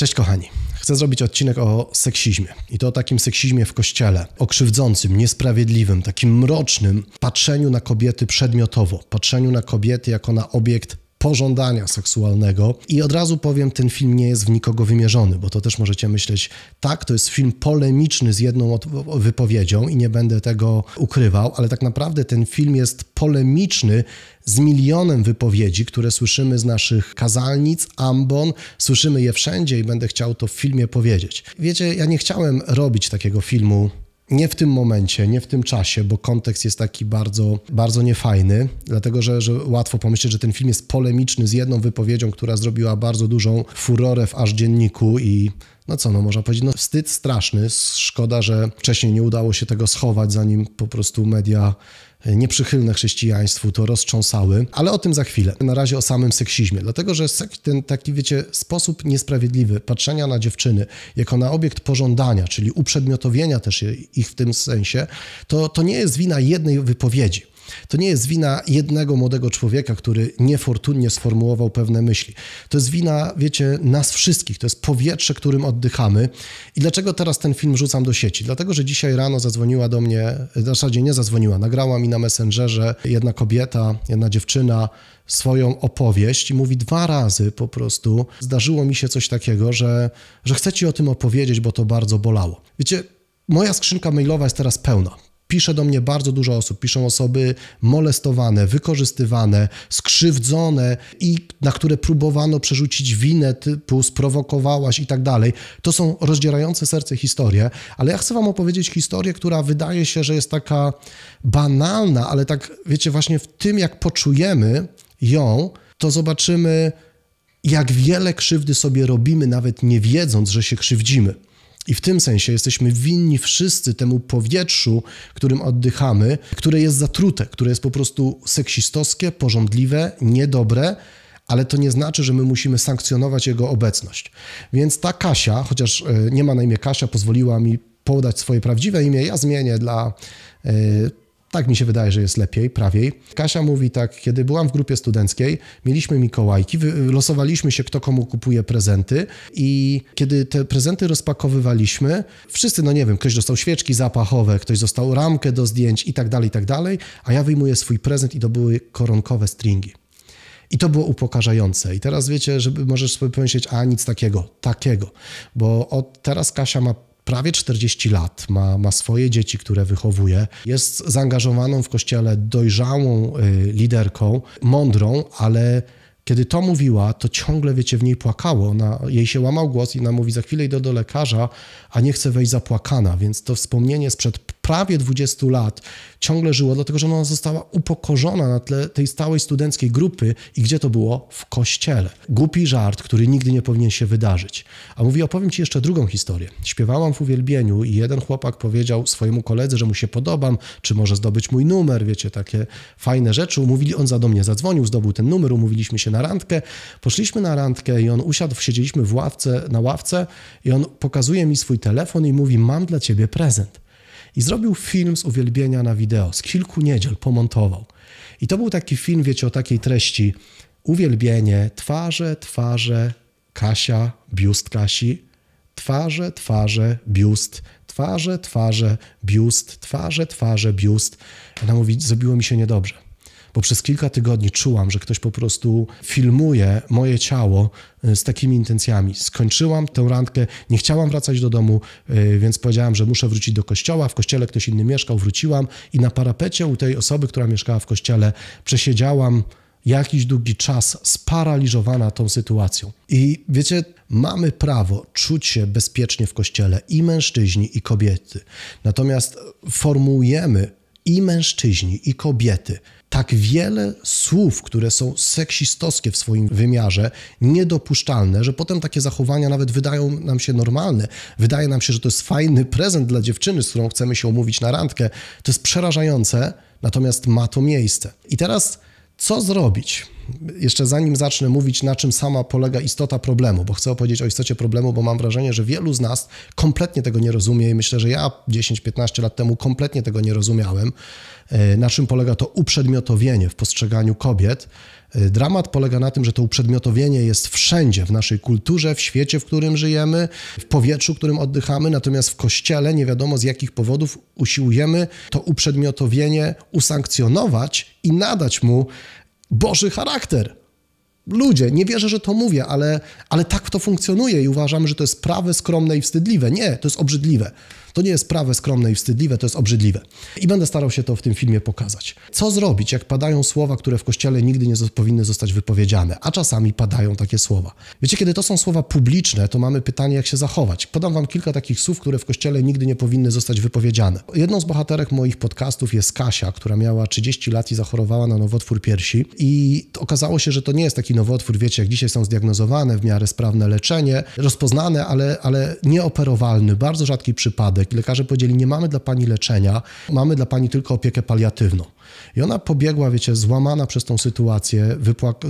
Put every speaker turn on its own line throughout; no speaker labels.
Cześć kochani. Chcę zrobić odcinek o seksizmie i to o takim seksizmie w kościele, o krzywdzącym, niesprawiedliwym, takim mrocznym patrzeniu na kobiety przedmiotowo, patrzeniu na kobiety jako na obiekt pożądania seksualnego. I od razu powiem, ten film nie jest w nikogo wymierzony, bo to też możecie myśleć, tak, to jest film polemiczny z jedną wypowiedzią i nie będę tego ukrywał, ale tak naprawdę ten film jest polemiczny z milionem wypowiedzi, które słyszymy z naszych kazalnic, ambon, słyszymy je wszędzie i będę chciał to w filmie powiedzieć. Wiecie, ja nie chciałem robić takiego filmu nie w tym momencie, nie w tym czasie, bo kontekst jest taki bardzo, bardzo niefajny, dlatego że, że łatwo pomyśleć, że ten film jest polemiczny z jedną wypowiedzią, która zrobiła bardzo dużą furorę w aż dzienniku i no co, no można powiedzieć, no wstyd straszny. Szkoda, że wcześniej nie udało się tego schować, zanim po prostu media nieprzychylne chrześcijaństwu to roztrząsały, ale o tym za chwilę. Na razie o samym seksizmie, dlatego że ten taki, wiecie, sposób niesprawiedliwy patrzenia na dziewczyny jako na obiekt pożądania, czyli uprzedmiotowienia też ich w tym sensie, to, to nie jest wina jednej wypowiedzi. To nie jest wina jednego młodego człowieka, który niefortunnie sformułował pewne myśli. To jest wina, wiecie, nas wszystkich. To jest powietrze, którym oddychamy. I dlaczego teraz ten film rzucam do sieci? Dlatego, że dzisiaj rano zadzwoniła do mnie, w zasadzie nie zadzwoniła, nagrała mi na Messengerze jedna kobieta, jedna dziewczyna swoją opowieść i mówi dwa razy po prostu, zdarzyło mi się coś takiego, że, że chcę ci o tym opowiedzieć, bo to bardzo bolało. Wiecie, moja skrzynka mailowa jest teraz pełna Pisze do mnie bardzo dużo osób. Piszą osoby molestowane, wykorzystywane, skrzywdzone i na które próbowano przerzucić winę typu sprowokowałaś i tak dalej. To są rozdzierające serce historie, ale ja chcę wam opowiedzieć historię, która wydaje się, że jest taka banalna, ale tak wiecie, właśnie w tym jak poczujemy ją, to zobaczymy jak wiele krzywdy sobie robimy, nawet nie wiedząc, że się krzywdzimy. I w tym sensie jesteśmy winni wszyscy temu powietrzu, którym oddychamy, które jest zatrute, które jest po prostu seksistowskie, porządliwe, niedobre, ale to nie znaczy, że my musimy sankcjonować jego obecność. Więc ta Kasia, chociaż e, nie ma na imię Kasia, pozwoliła mi podać swoje prawdziwe imię, ja zmienię dla e, tak mi się wydaje, że jest lepiej, prawiej. Kasia mówi tak, kiedy byłam w grupie studenckiej, mieliśmy Mikołajki, losowaliśmy się, kto komu kupuje prezenty i kiedy te prezenty rozpakowywaliśmy, wszyscy, no nie wiem, ktoś dostał świeczki zapachowe, ktoś dostał ramkę do zdjęć i tak dalej, i tak dalej, a ja wyjmuję swój prezent i to były koronkowe stringi. I to było upokarzające. I teraz wiecie, żeby możesz sobie pomyśleć, a nic takiego, takiego, bo od teraz Kasia ma prawie 40 lat, ma, ma swoje dzieci, które wychowuje, jest zaangażowaną w kościele dojrzałą y, liderką, mądrą, ale kiedy to mówiła, to ciągle, wiecie, w niej płakało. Ona, jej się łamał głos i ona mówi, za chwilę idę do lekarza, a nie chcę wejść zapłakana. Więc to wspomnienie sprzed prawie 20 lat ciągle żyło, dlatego że ona została upokorzona na tle tej stałej studenckiej grupy i gdzie to było? W kościele. Głupi żart, który nigdy nie powinien się wydarzyć. A mówi, opowiem ci jeszcze drugą historię. Śpiewałam w uwielbieniu i jeden chłopak powiedział swojemu koledze, że mu się podobam, czy może zdobyć mój numer, wiecie, takie fajne rzeczy. Umówili, on za do mnie zadzwonił, zdobył ten numer, umówiliśmy się na randkę. Poszliśmy na randkę i on usiadł, siedzieliśmy w ławce, na ławce i on pokazuje mi swój telefon i mówi, mam dla ciebie prezent. I zrobił film z uwielbienia na wideo, z kilku niedziel pomontował. I to był taki film, wiecie, o takiej treści. Uwielbienie, twarze, twarze, Kasia, biust Kasi, twarze, twarze, biust, twarze, twarze, biust, twarze, twarze, biust. Ona mówi, zrobiło mi się niedobrze bo przez kilka tygodni czułam, że ktoś po prostu filmuje moje ciało y, z takimi intencjami. Skończyłam tę randkę, nie chciałam wracać do domu, y, więc powiedziałam, że muszę wrócić do kościoła. W kościele ktoś inny mieszkał, wróciłam i na parapecie u tej osoby, która mieszkała w kościele, przesiedziałam jakiś długi czas sparaliżowana tą sytuacją. I wiecie, mamy prawo czuć się bezpiecznie w kościele i mężczyźni, i kobiety. Natomiast formułujemy i mężczyźni, i kobiety tak wiele słów, które są seksistowskie w swoim wymiarze, niedopuszczalne, że potem takie zachowania nawet wydają nam się normalne. Wydaje nam się, że to jest fajny prezent dla dziewczyny, z którą chcemy się umówić na randkę. To jest przerażające, natomiast ma to miejsce. I teraz co zrobić? Jeszcze zanim zacznę mówić, na czym sama polega istota problemu, bo chcę opowiedzieć o istocie problemu, bo mam wrażenie, że wielu z nas kompletnie tego nie rozumie i myślę, że ja 10-15 lat temu kompletnie tego nie rozumiałem. E, na czym polega to uprzedmiotowienie w postrzeganiu kobiet, dramat polega na tym, że to uprzedmiotowienie jest wszędzie w naszej kulturze, w świecie, w którym żyjemy, w powietrzu, którym oddychamy, natomiast w kościele nie wiadomo z jakich powodów usiłujemy to uprzedmiotowienie usankcjonować i nadać mu Boży charakter. Ludzie, nie wierzę, że to mówię, ale, ale tak to funkcjonuje i uważamy, że to jest prawe, skromne i wstydliwe. Nie, to jest obrzydliwe. To nie jest prawe, skromne i wstydliwe, to jest obrzydliwe. I będę starał się to w tym filmie pokazać. Co zrobić, jak padają słowa, które w kościele nigdy nie powinny zostać wypowiedziane, a czasami padają takie słowa. Wiecie, kiedy to są słowa publiczne, to mamy pytanie, jak się zachować. Podam wam kilka takich słów, które w kościele nigdy nie powinny zostać wypowiedziane. Jedną z bohaterek moich podcastów jest Kasia, która miała 30 lat i zachorowała na nowotwór piersi. I okazało się, że to nie jest taki nowotwór, wiecie, jak dzisiaj są zdiagnozowane, w miarę sprawne leczenie, rozpoznane, ale, ale nieoperowalny, bardzo rzadki przypadek i lekarze powiedzieli, nie mamy dla pani leczenia, mamy dla pani tylko opiekę paliatywną. I ona pobiegła, wiecie, złamana przez tą sytuację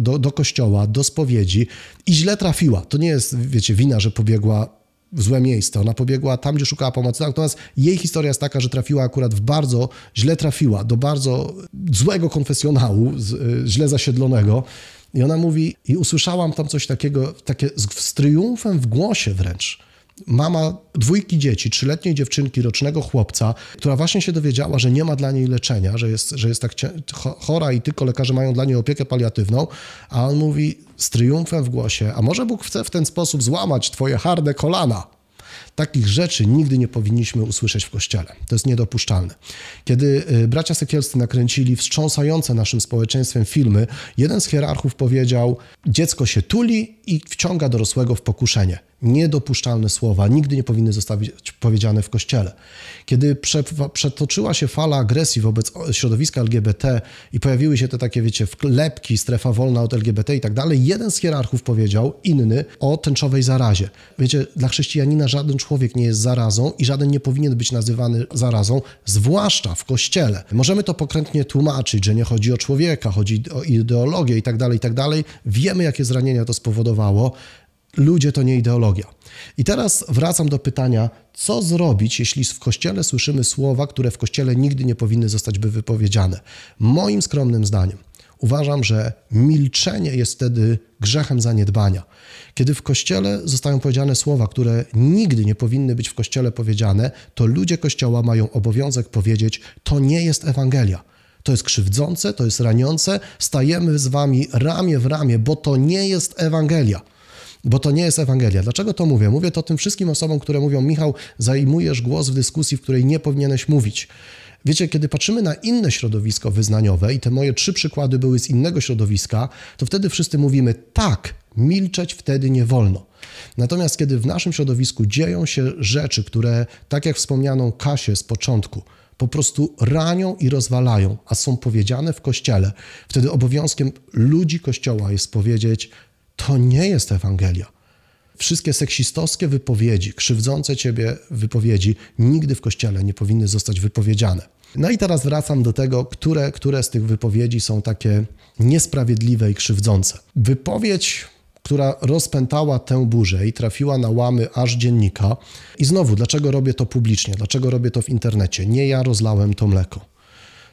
do, do kościoła, do spowiedzi i źle trafiła. To nie jest, wiecie, wina, że pobiegła w złe miejsce. Ona pobiegła tam, gdzie szukała pomocy, natomiast jej historia jest taka, że trafiła akurat w bardzo, źle trafiła, do bardzo złego konfesjonału, y, źle zasiedlonego. I ona mówi, i usłyszałam tam coś takiego, takie z, z triumfem w głosie wręcz mama dwójki dzieci, trzyletniej dziewczynki, rocznego chłopca, która właśnie się dowiedziała, że nie ma dla niej leczenia, że jest, że jest tak chora i tylko lekarze mają dla niej opiekę paliatywną, a on mówi z triumfem w głosie, a może Bóg chce w ten sposób złamać twoje harde kolana? Takich rzeczy nigdy nie powinniśmy usłyszeć w kościele. To jest niedopuszczalne. Kiedy y, bracia Sekielscy nakręcili wstrząsające naszym społeczeństwem filmy, jeden z hierarchów powiedział: Dziecko się tuli i wciąga dorosłego w pokuszenie niedopuszczalne słowa nigdy nie powinny zostać powiedziane w kościele. Kiedy prze, przetoczyła się fala agresji wobec środowiska LGBT i pojawiły się te takie, wiecie, wklepki, strefa wolna od LGBT i tak dalej, jeden z hierarchów powiedział, inny, o tęczowej zarazie. Wiecie, dla chrześcijanina żaden człowiek nie jest zarazą i żaden nie powinien być nazywany zarazą, zwłaszcza w kościele. Możemy to pokrętnie tłumaczyć, że nie chodzi o człowieka, chodzi o ideologię i tak dalej, i tak dalej. Wiemy, jakie zranienia to spowodowało. Ludzie to nie ideologia. I teraz wracam do pytania, co zrobić, jeśli w kościele słyszymy słowa, które w kościele nigdy nie powinny zostać by wypowiedziane? Moim skromnym zdaniem uważam, że milczenie jest wtedy grzechem zaniedbania. Kiedy w kościele zostają powiedziane słowa, które nigdy nie powinny być w kościele powiedziane, to ludzie kościoła mają obowiązek powiedzieć: To nie jest Ewangelia. To jest krzywdzące, to jest raniące. Stajemy z wami ramię w ramię, bo to nie jest Ewangelia bo to nie jest Ewangelia. Dlaczego to mówię? Mówię to tym wszystkim osobom, które mówią: Michał, zajmujesz głos w dyskusji, w której nie powinieneś mówić. Wiecie, kiedy patrzymy na inne środowisko wyznaniowe, i te moje trzy przykłady były z innego środowiska, to wtedy wszyscy mówimy: tak, milczeć wtedy nie wolno. Natomiast kiedy w naszym środowisku dzieją się rzeczy, które, tak jak wspomnianą Kasię z początku, po prostu ranią i rozwalają, a są powiedziane w kościele, wtedy obowiązkiem ludzi kościoła jest powiedzieć: to nie jest Ewangelia. Wszystkie seksistowskie wypowiedzi, krzywdzące ciebie wypowiedzi nigdy w kościele nie powinny zostać wypowiedziane. No i teraz wracam do tego, które, które z tych wypowiedzi są takie niesprawiedliwe i krzywdzące. Wypowiedź, która rozpętała tę burzę i trafiła na łamy aż dziennika. I znowu, dlaczego robię to publicznie? Dlaczego robię to w internecie? Nie ja rozlałem to mleko.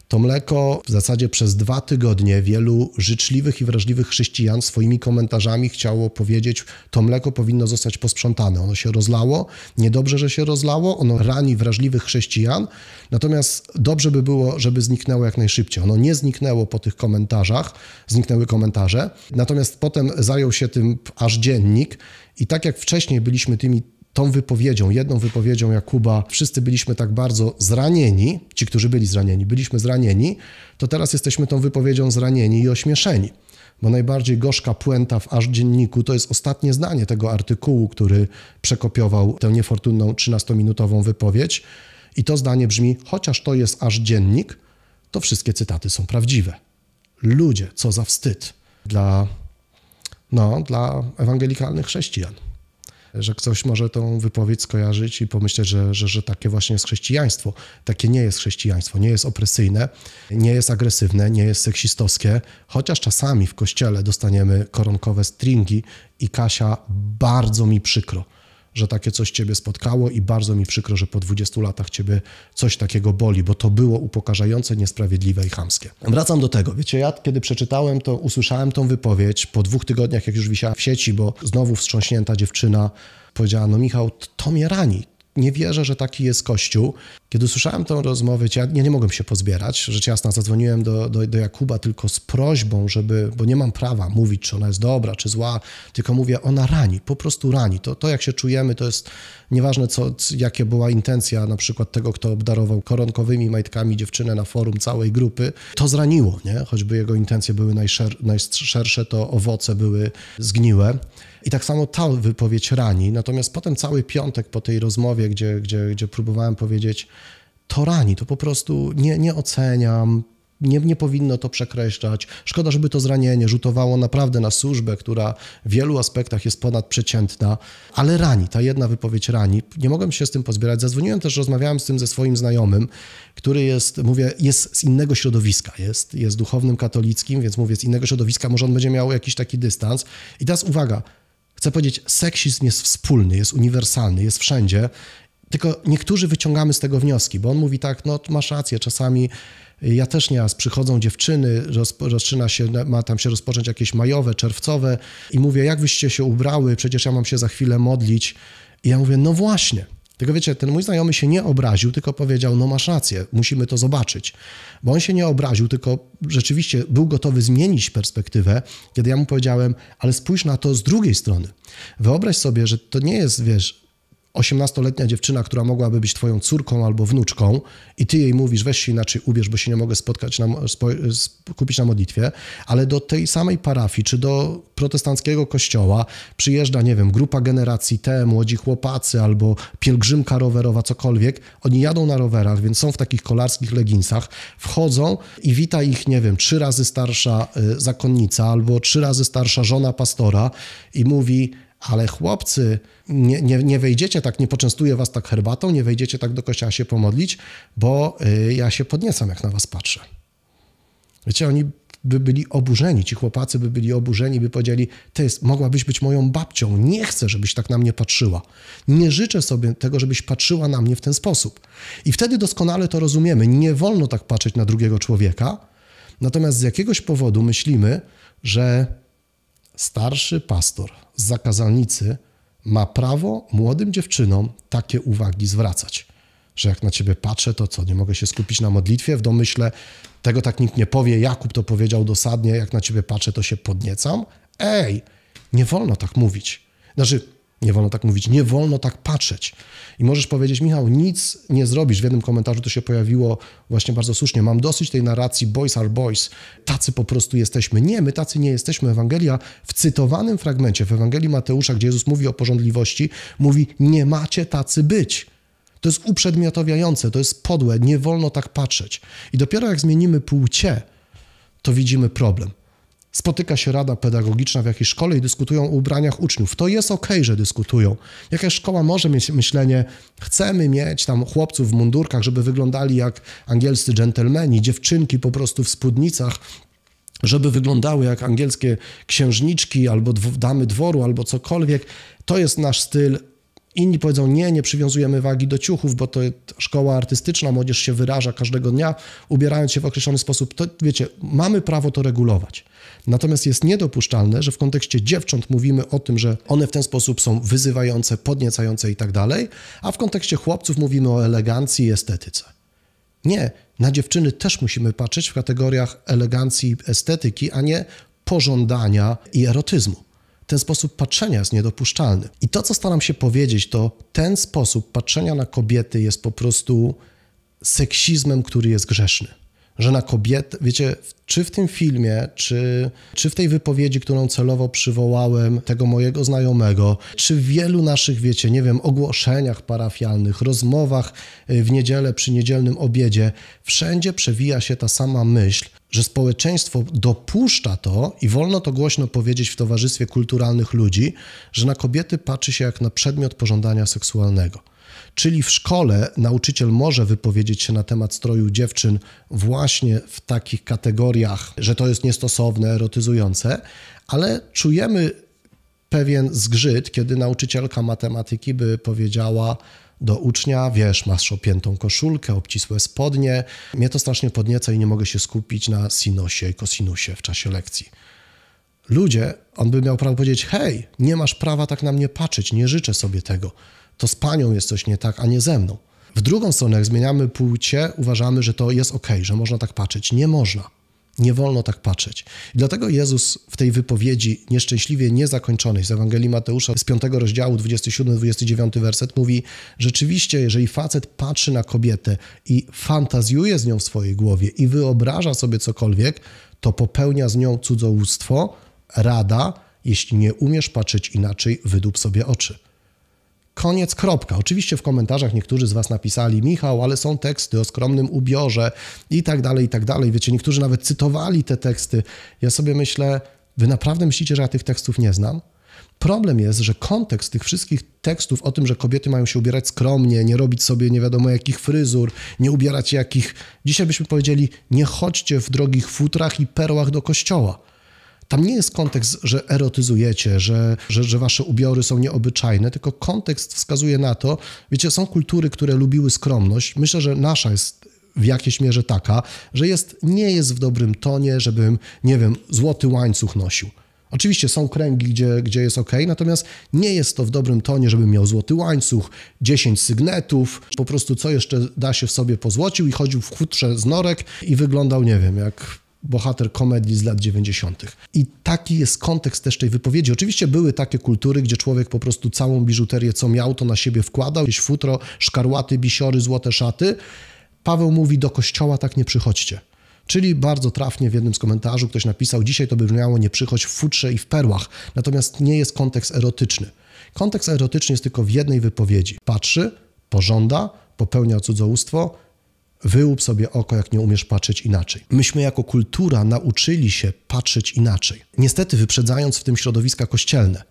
To mleko w zasadzie przez dwa tygodnie wielu życzliwych i wrażliwych chrześcijan swoimi komentarzami chciało powiedzieć, to mleko powinno zostać posprzątane. Ono się rozlało, niedobrze, że się rozlało, ono rani wrażliwych chrześcijan, natomiast dobrze by było, żeby zniknęło jak najszybciej. Ono nie zniknęło po tych komentarzach, zniknęły komentarze, natomiast potem zajął się tym aż dziennik. I tak jak wcześniej byliśmy tymi tą wypowiedzią, jedną wypowiedzią Jakuba, wszyscy byliśmy tak bardzo zranieni, ci, którzy byli zranieni, byliśmy zranieni, to teraz jesteśmy tą wypowiedzią zranieni i ośmieszeni. Bo najbardziej gorzka puenta w aż dzienniku to jest ostatnie zdanie tego artykułu, który przekopiował tę niefortunną 13-minutową wypowiedź. I to zdanie brzmi: chociaż to jest aż dziennik, to wszystkie cytaty są prawdziwe. Ludzie, co za wstyd dla, no, dla ewangelikalnych chrześcijan że ktoś może tą wypowiedź skojarzyć i pomyśleć, że, że, że takie właśnie jest chrześcijaństwo. Takie nie jest chrześcijaństwo, nie jest opresyjne, nie jest agresywne, nie jest seksistowskie, chociaż czasami w kościele dostaniemy koronkowe stringi i Kasia, bardzo mi przykro, że takie coś ciebie spotkało i bardzo mi przykro, że po 20 latach ciebie coś takiego boli, bo to było upokarzające, niesprawiedliwe i chamskie. Wracam do tego. Wiecie, ja kiedy przeczytałem to, usłyszałem tą wypowiedź po dwóch tygodniach, jak już wisiała w sieci, bo znowu wstrząśnięta dziewczyna powiedziała, no Michał, to mnie rani, nie wierzę, że taki jest Kościół. Kiedy usłyszałem tę rozmowę, ja nie, nie mogłem się pozbierać. Rzecz jasna, zadzwoniłem do, do, do, Jakuba tylko z prośbą, żeby, bo nie mam prawa mówić, czy ona jest dobra, czy zła, tylko mówię, ona rani, po prostu rani. To, to jak się czujemy, to jest nieważne, co, jakie była intencja na przykład tego, kto obdarował koronkowymi majtkami dziewczynę na forum całej grupy, to zraniło, nie? Choćby jego intencje były najszer, najszersze, to owoce były zgniłe. I tak samo ta wypowiedź rani. Natomiast potem cały piątek po tej rozmowie, gdzie, gdzie, gdzie próbowałem powiedzieć, to rani, to po prostu nie, nie oceniam, nie, nie powinno to przekreślać. Szkoda, żeby to zranienie rzutowało naprawdę na służbę, która w wielu aspektach jest ponadprzeciętna, ale rani, ta jedna wypowiedź rani. Nie mogłem się z tym pozbierać. Zadzwoniłem też, rozmawiałem z tym ze swoim znajomym, który jest, mówię, jest z innego środowiska, jest, jest duchownym katolickim, więc mówię, z innego środowiska, może on będzie miał jakiś taki dystans. I teraz uwaga, Chcę powiedzieć, seksizm jest wspólny, jest uniwersalny, jest wszędzie, tylko niektórzy wyciągamy z tego wnioski, bo on mówi tak, no masz rację, czasami ja też nieraz przychodzą dziewczyny, rozpoczyna się, ma tam się rozpocząć jakieś majowe, czerwcowe i mówię, jak wyście się ubrały, przecież ja mam się za chwilę modlić. I ja mówię, no właśnie, tylko wiecie, ten mój znajomy się nie obraził, tylko powiedział: No, masz rację, musimy to zobaczyć. Bo on się nie obraził, tylko rzeczywiście był gotowy zmienić perspektywę, kiedy ja mu powiedziałem: Ale spójrz na to z drugiej strony. Wyobraź sobie, że to nie jest, wiesz, 18-letnia dziewczyna, która mogłaby być twoją córką albo wnuczką i ty jej mówisz, weź się inaczej ubierz, bo się nie mogę spotkać, na, kupić na modlitwie, ale do tej samej parafii, czy do protestanckiego kościoła przyjeżdża, nie wiem, grupa generacji T, młodzi chłopacy albo pielgrzymka rowerowa, cokolwiek, oni jadą na rowerach, więc są w takich kolarskich leginsach, wchodzą i wita ich, nie wiem, trzy razy starsza y, zakonnica albo trzy razy starsza żona pastora i mówi, ale chłopcy, nie, nie, nie wejdziecie tak, nie poczęstuję was tak herbatą, nie wejdziecie tak do kościoła się pomodlić, bo y, ja się podniecam, jak na was patrzę. Wiecie, oni by byli oburzeni, ci chłopacy by byli oburzeni, by powiedzieli, ty mogłabyś być moją babcią, nie chcę, żebyś tak na mnie patrzyła. Nie życzę sobie tego, żebyś patrzyła na mnie w ten sposób. I wtedy doskonale to rozumiemy. Nie wolno tak patrzeć na drugiego człowieka, natomiast z jakiegoś powodu myślimy, że starszy pastor z zakazalnicy ma prawo młodym dziewczynom takie uwagi zwracać. Że jak na ciebie patrzę, to co, nie mogę się skupić na modlitwie? W domyśle tego tak nikt nie powie. Jakub to powiedział dosadnie, jak na ciebie patrzę, to się podniecam. Ej, nie wolno tak mówić. Znaczy, nie wolno tak mówić, nie wolno tak patrzeć. I możesz powiedzieć, Michał, nic nie zrobisz. W jednym komentarzu to się pojawiło właśnie bardzo słusznie. Mam dosyć tej narracji boys are boys. Tacy po prostu jesteśmy. Nie, my tacy nie jesteśmy. Ewangelia w cytowanym fragmencie, w Ewangelii Mateusza, gdzie Jezus mówi o porządliwości, mówi, nie macie tacy być. To jest uprzedmiotowiające, to jest podłe, nie wolno tak patrzeć. I dopiero jak zmienimy płcie, to widzimy problem spotyka się rada pedagogiczna w jakiejś szkole i dyskutują o ubraniach uczniów. To jest ok, że dyskutują. Jakaś szkoła może mieć myślenie, chcemy mieć tam chłopców w mundurkach, żeby wyglądali jak angielscy dżentelmeni, dziewczynki po prostu w spódnicach, żeby wyglądały jak angielskie księżniczki albo damy dworu, albo cokolwiek. To jest nasz styl. Inni powiedzą, nie, nie przywiązujemy wagi do ciuchów, bo to szkoła artystyczna, młodzież się wyraża każdego dnia, ubierając się w określony sposób. To wiecie, mamy prawo to regulować. Natomiast jest niedopuszczalne, że w kontekście dziewcząt mówimy o tym, że one w ten sposób są wyzywające, podniecające i tak dalej, a w kontekście chłopców mówimy o elegancji i estetyce. Nie, na dziewczyny też musimy patrzeć w kategoriach elegancji estetyki, a nie pożądania i erotyzmu. Ten sposób patrzenia jest niedopuszczalny. I to, co staram się powiedzieć, to ten sposób patrzenia na kobiety jest po prostu seksizmem, który jest grzeszny że na kobietę, wiecie, czy w tym filmie, czy, czy w tej wypowiedzi, którą celowo przywołałem, tego mojego znajomego, czy w wielu naszych, wiecie, nie wiem, ogłoszeniach parafialnych, rozmowach y, w niedzielę przy niedzielnym obiedzie, wszędzie przewija się ta sama myśl, że społeczeństwo dopuszcza to i wolno to głośno powiedzieć w towarzystwie kulturalnych ludzi, że na kobiety patrzy się jak na przedmiot pożądania seksualnego. Czyli w szkole nauczyciel może wypowiedzieć się na temat stroju dziewczyn właśnie w takich kategoriach, że to jest niestosowne, erotyzujące, ale czujemy pewien zgrzyt, kiedy nauczycielka matematyki by powiedziała do ucznia, wiesz, masz opiętą koszulkę, obcisłe spodnie. Mnie to strasznie podnieca i nie mogę się skupić na sinusie i kosinusie w czasie lekcji. Ludzie, on by miał prawo powiedzieć, hej, nie masz prawa tak na mnie patrzeć, nie życzę sobie tego. To z panią jest coś nie tak, a nie ze mną. W drugą stronę, jak zmieniamy płcie, uważamy, że to jest ok, że można tak patrzeć. Nie można. Nie wolno tak patrzeć. I dlatego Jezus w tej wypowiedzi nieszczęśliwie niezakończonej z Ewangelii Mateusza z 5 rozdziału, 27-29 werset mówi, rzeczywiście, jeżeli facet patrzy na kobietę i fantazjuje z nią w swojej głowie i wyobraża sobie cokolwiek, to popełnia z nią cudzołóstwo, rada, jeśli nie umiesz patrzeć inaczej, wydób sobie oczy. Koniec, kropka. Oczywiście w komentarzach niektórzy z Was napisali, Michał, ale są teksty o skromnym ubiorze i tak dalej, i tak dalej. Wiecie, niektórzy nawet cytowali te teksty. Ja sobie myślę, Wy naprawdę myślicie, że ja tych tekstów nie znam? Problem jest, że kontekst tych wszystkich tekstów o tym, że kobiety mają się ubierać skromnie, nie robić sobie nie wiadomo jakich fryzur, nie ubierać jakich. Dzisiaj byśmy powiedzieli, nie chodźcie w drogich futrach i perłach do kościoła. Tam nie jest kontekst, że erotyzujecie, że, że, że wasze ubiory są nieobyczajne, tylko kontekst wskazuje na to, wiecie, są kultury, które lubiły skromność. Myślę, że nasza jest w jakiejś mierze taka, że jest, nie jest w dobrym tonie, żebym, nie wiem, złoty łańcuch nosił. Oczywiście są kręgi, gdzie, gdzie jest ok, natomiast nie jest to w dobrym tonie, żebym miał złoty łańcuch, 10 sygnetów, po prostu co jeszcze da się w sobie pozłocił i chodził w chutrze z norek i wyglądał, nie wiem, jak bohater komedii z lat 90. I taki jest kontekst też tej wypowiedzi. Oczywiście były takie kultury, gdzie człowiek po prostu całą biżuterię, co miał, to na siebie wkładał, jakieś futro, szkarłaty, bisiory, złote szaty. Paweł mówi, do kościoła tak nie przychodźcie. Czyli bardzo trafnie w jednym z komentarzy ktoś napisał, dzisiaj to by brzmiało nie przychodź w futrze i w perłach, natomiast nie jest kontekst erotyczny. Kontekst erotyczny jest tylko w jednej wypowiedzi. Patrzy, pożąda, popełnia cudzołóstwo, Wyłup sobie oko, jak nie umiesz patrzeć inaczej. Myśmy jako kultura nauczyli się patrzeć inaczej. Niestety wyprzedzając w tym środowiska kościelne.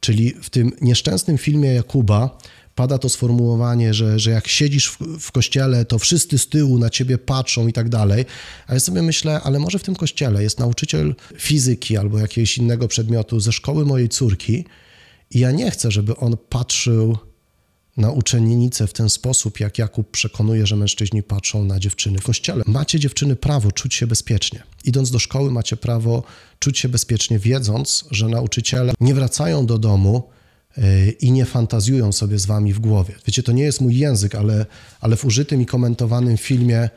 Czyli w tym nieszczęsnym filmie Jakuba pada to sformułowanie, że, że jak siedzisz w, w, kościele, to wszyscy z tyłu na ciebie patrzą i tak dalej. A ja sobie myślę, ale może w tym kościele jest nauczyciel fizyki albo jakiegoś innego przedmiotu ze szkoły mojej córki i ja nie chcę, żeby on patrzył na uczennicę w ten sposób, jak Jakub przekonuje, że mężczyźni patrzą na dziewczyny w kościele. Macie dziewczyny prawo czuć się bezpiecznie. Idąc do szkoły macie prawo czuć się bezpiecznie, wiedząc, że nauczyciele nie wracają do domu y, i nie fantazjują sobie z wami w głowie. Wiecie, to nie jest mój język, ale, ale w użytym i komentowanym filmie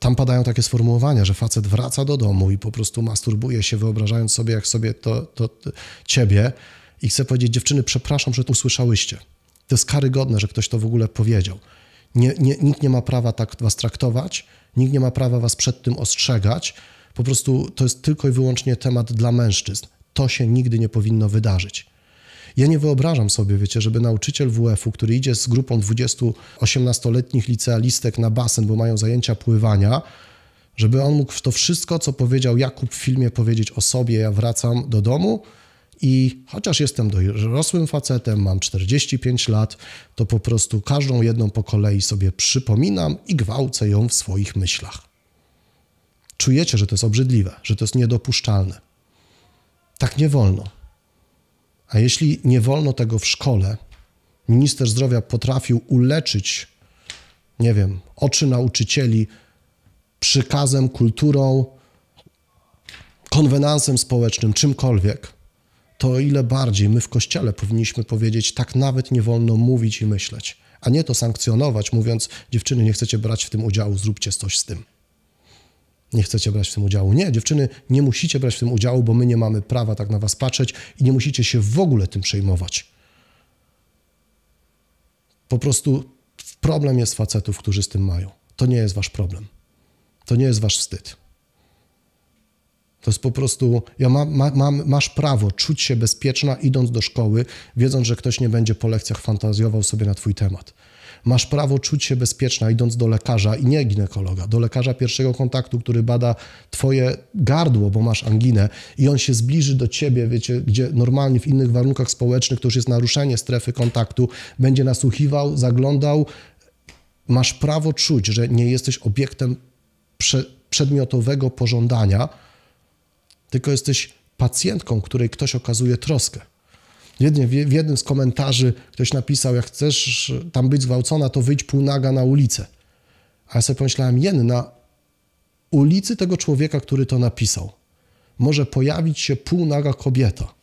tam padają takie sformułowania, że facet wraca do domu i po prostu masturbuje się, wyobrażając sobie, jak sobie to, to, to ciebie. I chcę powiedzieć, dziewczyny, przepraszam, że to usłyszałyście. To jest karygodne, że ktoś to w ogóle powiedział. Nie, nie, nikt nie ma prawa tak was traktować, nikt nie ma prawa was przed tym ostrzegać. Po prostu to jest tylko i wyłącznie temat dla mężczyzn. To się nigdy nie powinno wydarzyć. Ja nie wyobrażam sobie, wiecie, żeby nauczyciel WF-u, który idzie z grupą 20 18-letnich licealistek na basen, bo mają zajęcia pływania, żeby on mógł to wszystko, co powiedział Jakub w filmie, powiedzieć o sobie, ja wracam do domu i chociaż jestem dorosłym facetem, mam 45 lat, to po prostu każdą jedną po kolei sobie przypominam i gwałcę ją w swoich myślach. Czujecie, że to jest obrzydliwe, że to jest niedopuszczalne. Tak nie wolno. A jeśli nie wolno tego w szkole, minister zdrowia potrafił uleczyć, nie wiem, oczy nauczycieli przykazem, kulturą, konwenansem społecznym, czymkolwiek, to ile bardziej my w Kościele powinniśmy powiedzieć, tak nawet nie wolno mówić i myśleć, a nie to sankcjonować, mówiąc, dziewczyny, nie chcecie brać w tym udziału, zróbcie coś z tym. Nie chcecie brać w tym udziału. Nie, dziewczyny, nie musicie brać w tym udziału, bo my nie mamy prawa tak na was patrzeć i nie musicie się w ogóle tym przejmować. Po prostu problem jest facetów, którzy z tym mają. To nie jest wasz problem. To nie jest wasz wstyd. To jest po prostu, ja ma, ma, masz prawo czuć się bezpieczna idąc do szkoły, wiedząc, że ktoś nie będzie po lekcjach fantazjował sobie na twój temat. Masz prawo czuć się bezpieczna idąc do lekarza i nie ginekologa, do lekarza pierwszego kontaktu, który bada twoje gardło, bo masz anginę i on się zbliży do ciebie, wiecie, gdzie normalnie w innych warunkach społecznych to już jest naruszenie strefy kontaktu, będzie nasłuchiwał, zaglądał. Masz prawo czuć, że nie jesteś obiektem prze, przedmiotowego pożądania, tylko jesteś pacjentką, której ktoś okazuje troskę. W jednym, z komentarzy ktoś napisał, jak chcesz tam być zgwałcona, to wyjdź półnaga na ulicę. A ja sobie pomyślałem, jen, na ulicy tego człowieka, który to napisał, może pojawić się półnaga kobieta.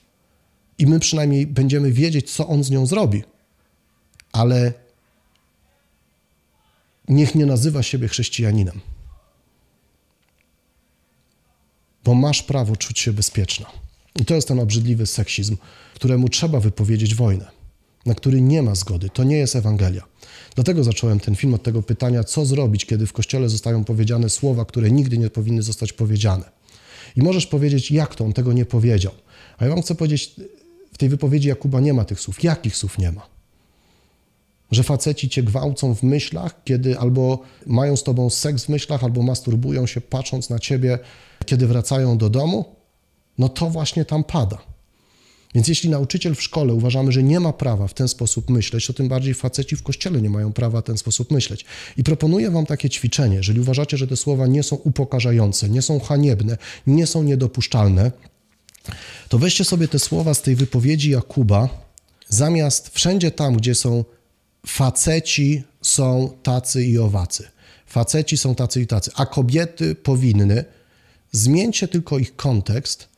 I my przynajmniej będziemy wiedzieć, co on z nią zrobi. Ale niech nie nazywa siebie chrześcijaninem. Bo masz prawo czuć się bezpieczna. I to jest ten obrzydliwy seksizm, któremu trzeba wypowiedzieć wojnę, na który nie ma zgody. To nie jest Ewangelia. Dlatego zacząłem ten film od tego pytania, co zrobić, kiedy w kościele zostają powiedziane słowa, które nigdy nie powinny zostać powiedziane. I możesz powiedzieć, jak to on tego nie powiedział. A ja wam chcę powiedzieć, w tej wypowiedzi Jakuba nie ma tych słów. Jakich słów nie ma? Że faceci cię gwałcą w myślach, kiedy albo mają z tobą seks w myślach, albo masturbują się patrząc na ciebie, kiedy wracają do domu? No to właśnie tam pada. Więc jeśli nauczyciel w szkole uważamy, że nie ma prawa w ten sposób myśleć, to tym bardziej faceci w kościele nie mają prawa w ten sposób myśleć. I proponuję wam takie ćwiczenie. Jeżeli uważacie, że te słowa nie są upokarzające, nie są haniebne, nie są niedopuszczalne, to weźcie sobie te słowa z tej wypowiedzi Jakuba, zamiast wszędzie tam, gdzie są faceci, są tacy i owacy. Faceci są tacy i tacy, a kobiety powinny. Zmieńcie tylko ich kontekst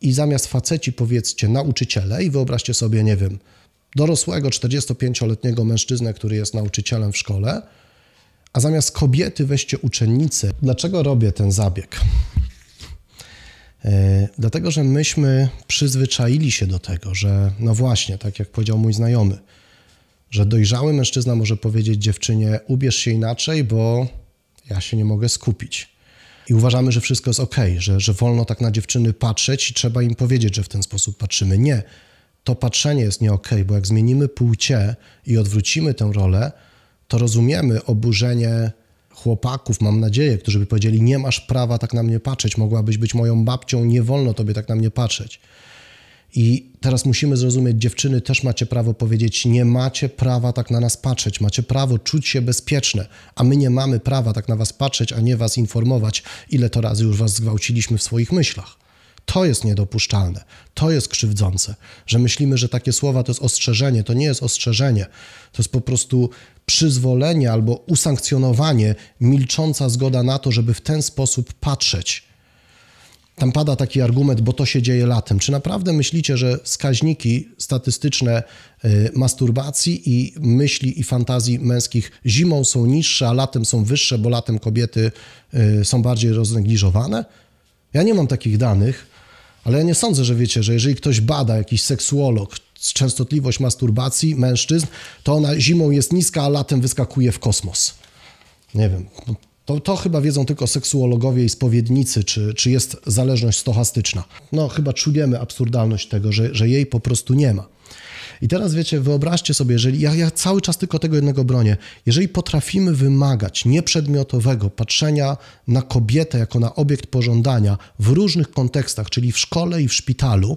i zamiast faceci powiedzcie nauczyciele i wyobraźcie sobie, nie wiem, dorosłego 45-letniego mężczyznę, który jest nauczycielem w szkole, a zamiast kobiety weźcie uczennicę. Dlaczego robię ten zabieg? E, dlatego, że myśmy przyzwyczaili się do tego, że no właśnie, tak jak powiedział mój znajomy, że dojrzały mężczyzna może powiedzieć dziewczynie: ubierz się inaczej, bo ja się nie mogę skupić. I uważamy, że wszystko jest ok, że, że wolno tak na dziewczyny patrzeć i trzeba im powiedzieć, że w ten sposób patrzymy. Nie. To patrzenie jest nie ok, bo jak zmienimy płcie i odwrócimy tę rolę, to rozumiemy oburzenie chłopaków, mam nadzieję, którzy by powiedzieli: Nie masz prawa tak na mnie patrzeć, mogłabyś być moją babcią, nie wolno tobie tak na mnie patrzeć. I teraz musimy zrozumieć, dziewczyny też macie prawo powiedzieć, nie macie prawa tak na nas patrzeć, macie prawo czuć się bezpieczne, a my nie mamy prawa tak na was patrzeć, a nie was informować, ile to razy już was zgwałciliśmy w swoich myślach. To jest niedopuszczalne, to jest krzywdzące, że myślimy, że takie słowa to jest ostrzeżenie. To nie jest ostrzeżenie, to jest po prostu przyzwolenie albo usankcjonowanie, milcząca zgoda na to, żeby w ten sposób patrzeć. Tam pada taki argument, bo to się dzieje latem. Czy naprawdę myślicie, że wskaźniki statystyczne y, masturbacji i myśli i fantazji męskich zimą są niższe, a latem są wyższe, bo latem kobiety y, są bardziej roznegliżowane? Ja nie mam takich danych, ale ja nie sądzę, że wiecie, że jeżeli ktoś bada, jakiś seksuolog, częstotliwość masturbacji mężczyzn, to ona zimą jest niska, a latem wyskakuje w kosmos. Nie wiem. To, to chyba wiedzą tylko seksuologowie i spowiednicy, czy, czy jest zależność stochastyczna. No, chyba czujemy absurdalność tego, że, że jej po prostu nie ma. I teraz wiecie, wyobraźcie sobie, jeżeli ja, ja cały czas tylko tego jednego bronię, jeżeli potrafimy wymagać nieprzedmiotowego patrzenia na kobietę jako na obiekt pożądania w różnych kontekstach, czyli w szkole i w szpitalu,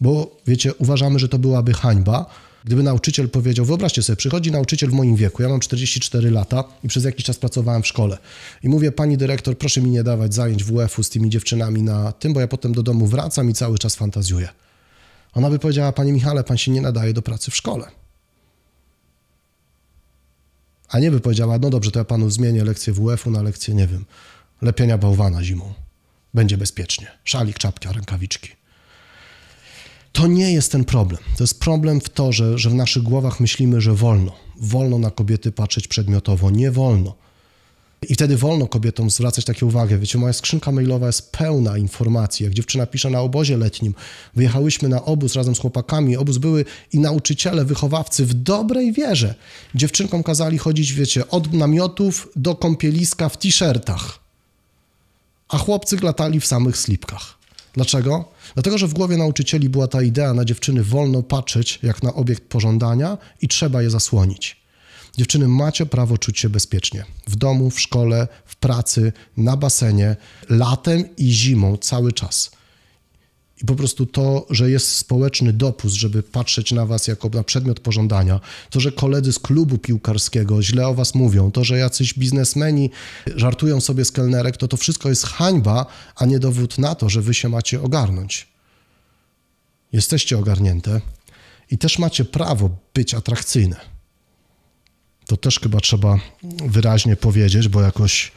bo wiecie, uważamy, że to byłaby hańba, Gdyby nauczyciel powiedział, wyobraźcie sobie, przychodzi nauczyciel w moim wieku, ja mam 44 lata i przez jakiś czas pracowałem w szkole i mówię, pani dyrektor, proszę mi nie dawać zajęć WF-u z tymi dziewczynami na tym, bo ja potem do domu wracam i cały czas fantazjuję. Ona by powiedziała, panie Michale, pan się nie nadaje do pracy w szkole. A nie by powiedziała, no dobrze, to ja panu zmienię lekcję WF-u na lekcję, nie wiem, lepienia bałwana zimą. Będzie bezpiecznie. Szalik, czapka, rękawiczki. To nie jest ten problem. To jest problem w to, że, że w naszych głowach myślimy, że wolno. Wolno na kobiety patrzeć przedmiotowo. Nie wolno. I wtedy wolno kobietom zwracać takie uwagę. Wiecie, moja skrzynka mailowa jest pełna informacji. Jak dziewczyna pisze na obozie letnim, wyjechałyśmy na obóz razem z chłopakami. Obóz były i nauczyciele, wychowawcy w dobrej wierze. Dziewczynkom kazali chodzić, wiecie, od namiotów do kąpieliska w t-shirtach. A chłopcy glatali w samych slipkach. Dlaczego? Dlatego, że w głowie nauczycieli była ta idea, na dziewczyny wolno patrzeć jak na obiekt pożądania i trzeba je zasłonić. Dziewczyny, macie prawo czuć się bezpiecznie. W domu, w szkole, w pracy, na basenie, latem i zimą, cały czas. I po prostu to, że jest społeczny dopust, żeby patrzeć na was jako na przedmiot pożądania, to, że koledzy z klubu piłkarskiego źle o was mówią, to, że jacyś biznesmeni żartują sobie z kelnerek, to to wszystko jest hańba, a nie dowód na to, że wy się macie ogarnąć. Jesteście ogarnięte. I też macie prawo być atrakcyjne. To też chyba trzeba wyraźnie powiedzieć, bo jakoś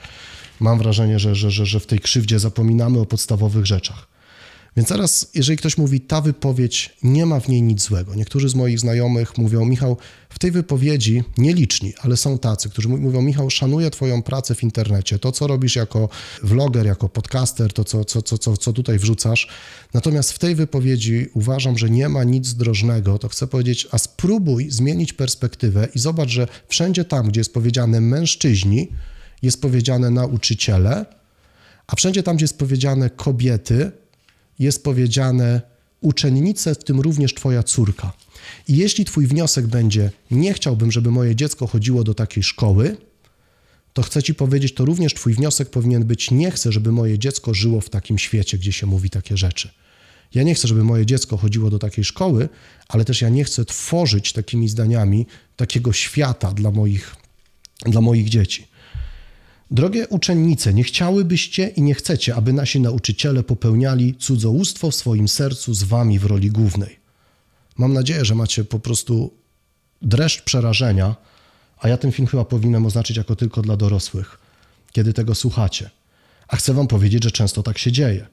mam wrażenie, że, że, że, że w tej krzywdzie zapominamy o podstawowych rzeczach. Więc teraz, jeżeli ktoś mówi, ta wypowiedź nie ma w niej nic złego. Niektórzy z moich znajomych mówią, Michał, w tej wypowiedzi nieliczni, ale są tacy, którzy mówią, Michał, szanuję Twoją pracę w internecie, to co robisz jako vloger, jako podcaster, to co, co, co, co, tutaj wrzucasz. Natomiast w tej wypowiedzi uważam, że nie ma nic drożnego. To chcę powiedzieć, a spróbuj zmienić perspektywę i zobacz, że wszędzie tam, gdzie jest powiedziane mężczyźni, jest powiedziane nauczyciele, a wszędzie tam, gdzie jest powiedziane kobiety, jest powiedziane uczennice, w tym również Twoja córka. I jeśli Twój wniosek będzie, nie chciałbym, żeby moje dziecko chodziło do takiej szkoły, to chcę Ci powiedzieć, to również Twój wniosek powinien być, nie chcę, żeby moje dziecko żyło w takim świecie, gdzie się mówi takie rzeczy. Ja nie chcę, żeby moje dziecko chodziło do takiej szkoły, ale też ja nie chcę tworzyć takimi zdaniami takiego świata dla moich, dla moich dzieci. Drogie uczennice, nie chciałybyście i nie chcecie, aby nasi nauczyciele popełniali cudzołóstwo w swoim sercu z wami w roli głównej. Mam nadzieję, że macie po prostu dreszcz przerażenia, a ja ten film chyba powinienem oznaczyć jako tylko dla dorosłych, kiedy tego słuchacie. A chcę wam powiedzieć, że często tak się dzieje.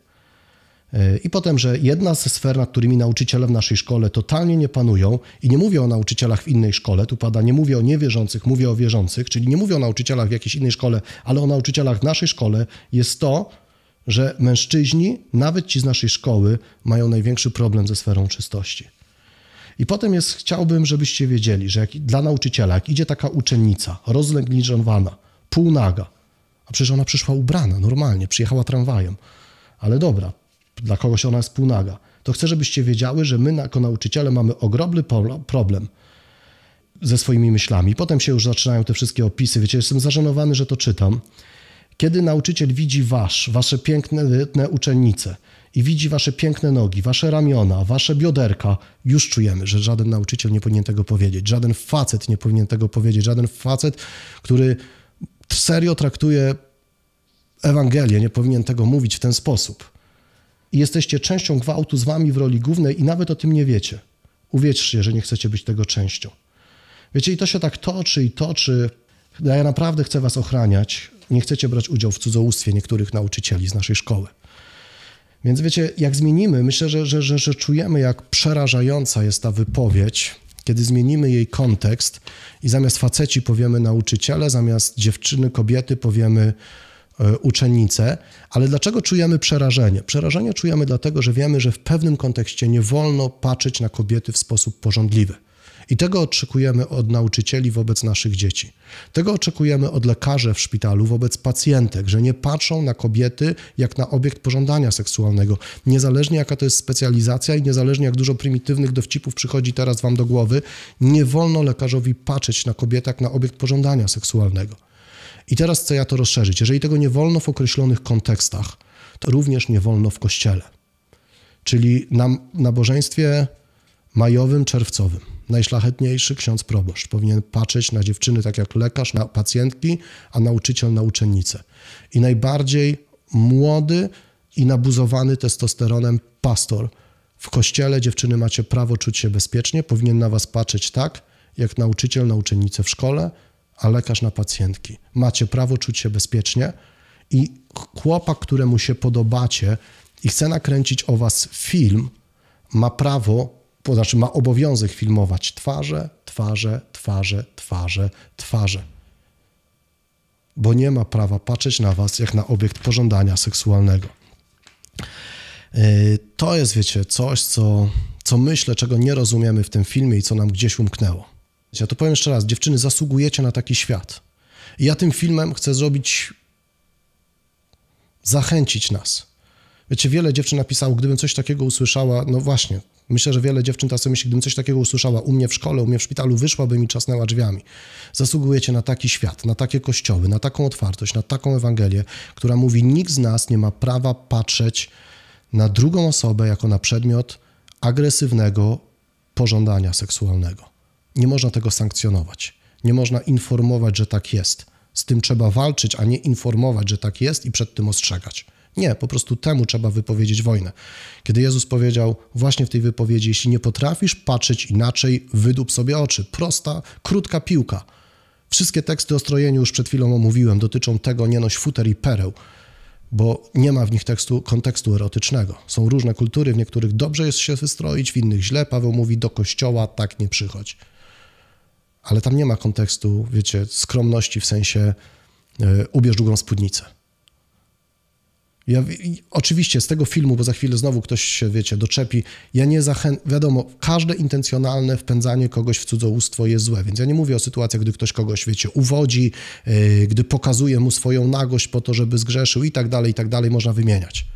I potem, że jedna ze sfer, nad którymi nauczyciele w naszej szkole totalnie nie panują, i nie mówię o nauczycielach w innej szkole, tu pada, nie mówię o niewierzących, mówię o wierzących, czyli nie mówię o nauczycielach w jakiejś innej szkole, ale o nauczycielach w naszej szkole, jest to, że mężczyźni, nawet ci z naszej szkoły, mają największy problem ze sferą czystości. I potem jest, chciałbym, żebyście wiedzieli, że jak, dla nauczyciela, jak idzie taka uczennica, roznegliżowana, półnaga, a przecież ona przyszła ubrana normalnie, przyjechała tramwajem, ale dobra, dla kogoś ona jest półnaga, to chcę, żebyście wiedziały, że my jako nauczyciele mamy ogromny problem ze swoimi myślami. Potem się już zaczynają te wszystkie opisy. Wiecie, jestem zażenowany, że to czytam. Kiedy nauczyciel widzi wasz, wasze piękne uczennice i widzi wasze piękne nogi, wasze ramiona, wasze bioderka, już czujemy, że żaden nauczyciel nie powinien tego powiedzieć, żaden facet nie powinien tego powiedzieć, żaden facet, który serio traktuje Ewangelię, nie powinien tego mówić w ten sposób i jesteście częścią gwałtu z wami w roli głównej i nawet o tym nie wiecie. Uwierzcie, że nie chcecie być tego częścią. Wiecie, i to się tak toczy i toczy. Ja naprawdę chcę was ochraniać. Nie chcecie brać udziału w cudzołóstwie niektórych nauczycieli z naszej szkoły. Więc wiecie, jak zmienimy, myślę, że, że, że, że czujemy, jak przerażająca jest ta wypowiedź, kiedy zmienimy jej kontekst i zamiast faceci powiemy nauczyciele, zamiast dziewczyny, kobiety powiemy E, uczennice, ale dlaczego czujemy przerażenie? Przerażenie czujemy dlatego, że wiemy, że w pewnym kontekście nie wolno patrzeć na kobiety w sposób porządliwy. I tego oczekujemy od nauczycieli wobec naszych dzieci. Tego oczekujemy od lekarzy w szpitalu wobec pacjentek, że nie patrzą na kobiety jak na obiekt pożądania seksualnego. Niezależnie jaka to jest specjalizacja i niezależnie jak dużo prymitywnych dowcipów przychodzi teraz wam do głowy, nie wolno lekarzowi patrzeć na kobietę jak na obiekt pożądania seksualnego. I teraz chcę ja to rozszerzyć. Jeżeli tego nie wolno w określonych kontekstach, to również nie wolno w kościele. Czyli na nabożeństwie majowym, czerwcowym. Najszlachetniejszy ksiądz proboszcz powinien patrzeć na dziewczyny tak jak lekarz na pacjentki, a nauczyciel na uczennicę. I najbardziej młody i nabuzowany testosteronem pastor. W kościele dziewczyny macie prawo czuć się bezpiecznie, powinien na was patrzeć tak, jak nauczyciel na uczennicę w szkole, a lekarz na pacjentki. Macie prawo czuć się bezpiecznie i chłopak, któremu się podobacie i chce nakręcić o was film, ma prawo, to znaczy ma obowiązek filmować twarze, twarze, twarze, twarze, twarze. Bo nie ma prawa patrzeć na was jak na obiekt pożądania seksualnego. Yy, to jest, wiecie, coś, co, co myślę, czego nie rozumiemy w tym filmie i co nam gdzieś umknęło. Ja to powiem jeszcze raz, dziewczyny, zasługujecie na taki świat. I ja tym filmem chcę zrobić, zachęcić nas. Wiecie, wiele dziewczyn napisało, gdybym coś takiego usłyszała, no właśnie, myślę, że wiele dziewczyn teraz myśli, gdybym coś takiego usłyszała u mnie w szkole, u mnie w szpitalu, wyszłaby mi czasnęła drzwiami. Zasługujecie na taki świat, na takie kościoły, na taką otwartość, na taką Ewangelię, która mówi, nikt z nas nie ma prawa patrzeć na drugą osobę jako na przedmiot agresywnego pożądania seksualnego. Nie można tego sankcjonować. Nie można informować, że tak jest. Z tym trzeba walczyć, a nie informować, że tak jest i przed tym ostrzegać. Nie, po prostu temu trzeba wypowiedzieć wojnę. Kiedy Jezus powiedział właśnie w tej wypowiedzi, jeśli nie potrafisz patrzeć inaczej, wydup sobie oczy. Prosta, krótka piłka. Wszystkie teksty o strojeniu już przed chwilą omówiłem, dotyczą tego nie noś futer i pereł, bo nie ma w nich tekstu, kontekstu erotycznego. Są różne kultury, w niektórych dobrze jest się wystroić, w innych źle. Paweł mówi do kościoła tak nie przychodź. Ale tam nie ma kontekstu, wiecie, skromności w sensie yy, ubierz długą spódnicę. Ja, oczywiście z tego filmu, bo za chwilę znowu ktoś się, wiecie, doczepi, ja nie zachęcam, wiadomo, każde intencjonalne wpędzanie kogoś w cudzołóstwo jest złe, więc ja nie mówię o sytuacjach, gdy ktoś kogoś, wiecie, uwodzi, yy, gdy pokazuje mu swoją nagość po to, żeby zgrzeszył i tak dalej, i tak dalej, można wymieniać.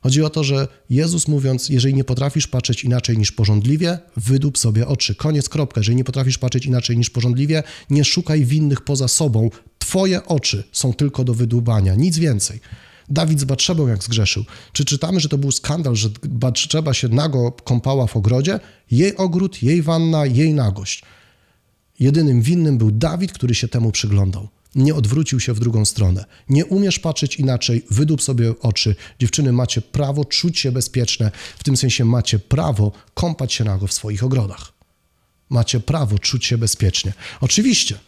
Chodzi o to, że Jezus mówiąc, jeżeli nie potrafisz patrzeć inaczej niż porządliwie, wydup sobie oczy. Koniec, kropka. Jeżeli nie potrafisz patrzeć inaczej niż porządliwie, nie szukaj winnych poza sobą. Twoje oczy są tylko do wydłubania, nic więcej. Dawid z Batrzebą jak zgrzeszył. Czy czytamy, że to był skandal, że Batrzeba się nago kąpała w ogrodzie? Jej ogród, jej wanna, jej nagość. Jedynym winnym był Dawid, który się temu przyglądał. Nie odwrócił się w drugą stronę. Nie umiesz patrzeć inaczej, wydup sobie oczy. Dziewczyny, macie prawo czuć się bezpieczne, w tym sensie macie prawo kąpać się nago w swoich ogrodach. Macie prawo czuć się bezpiecznie. Oczywiście,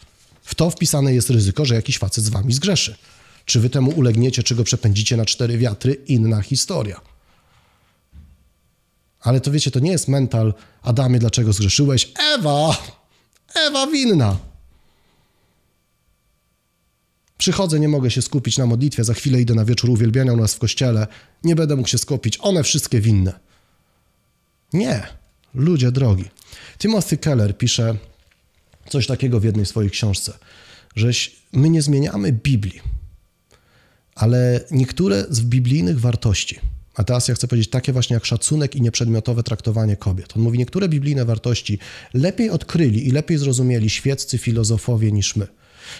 w to wpisane jest ryzyko, że jakiś facet z wami zgrzeszy. Czy wy temu ulegniecie, czy go przepędzicie na cztery wiatry? Inna historia. Ale to wiecie, to nie jest mental Adamie, dlaczego zgrzeszyłeś? Ewa! Ewa winna! Przychodzę, nie mogę się skupić na modlitwie, za chwilę idę na wieczór uwielbiania u nas w kościele, nie będę mógł się skupić, one wszystkie winne. Nie, ludzie drogi. Timothy Keller pisze coś takiego w jednej swojej książce, że my nie zmieniamy Biblii ale niektóre z biblijnych wartości, a teraz ja chcę powiedzieć takie właśnie jak szacunek i nieprzedmiotowe traktowanie kobiet. On mówi, niektóre biblijne wartości lepiej odkryli i lepiej zrozumieli świeccy filozofowie niż my.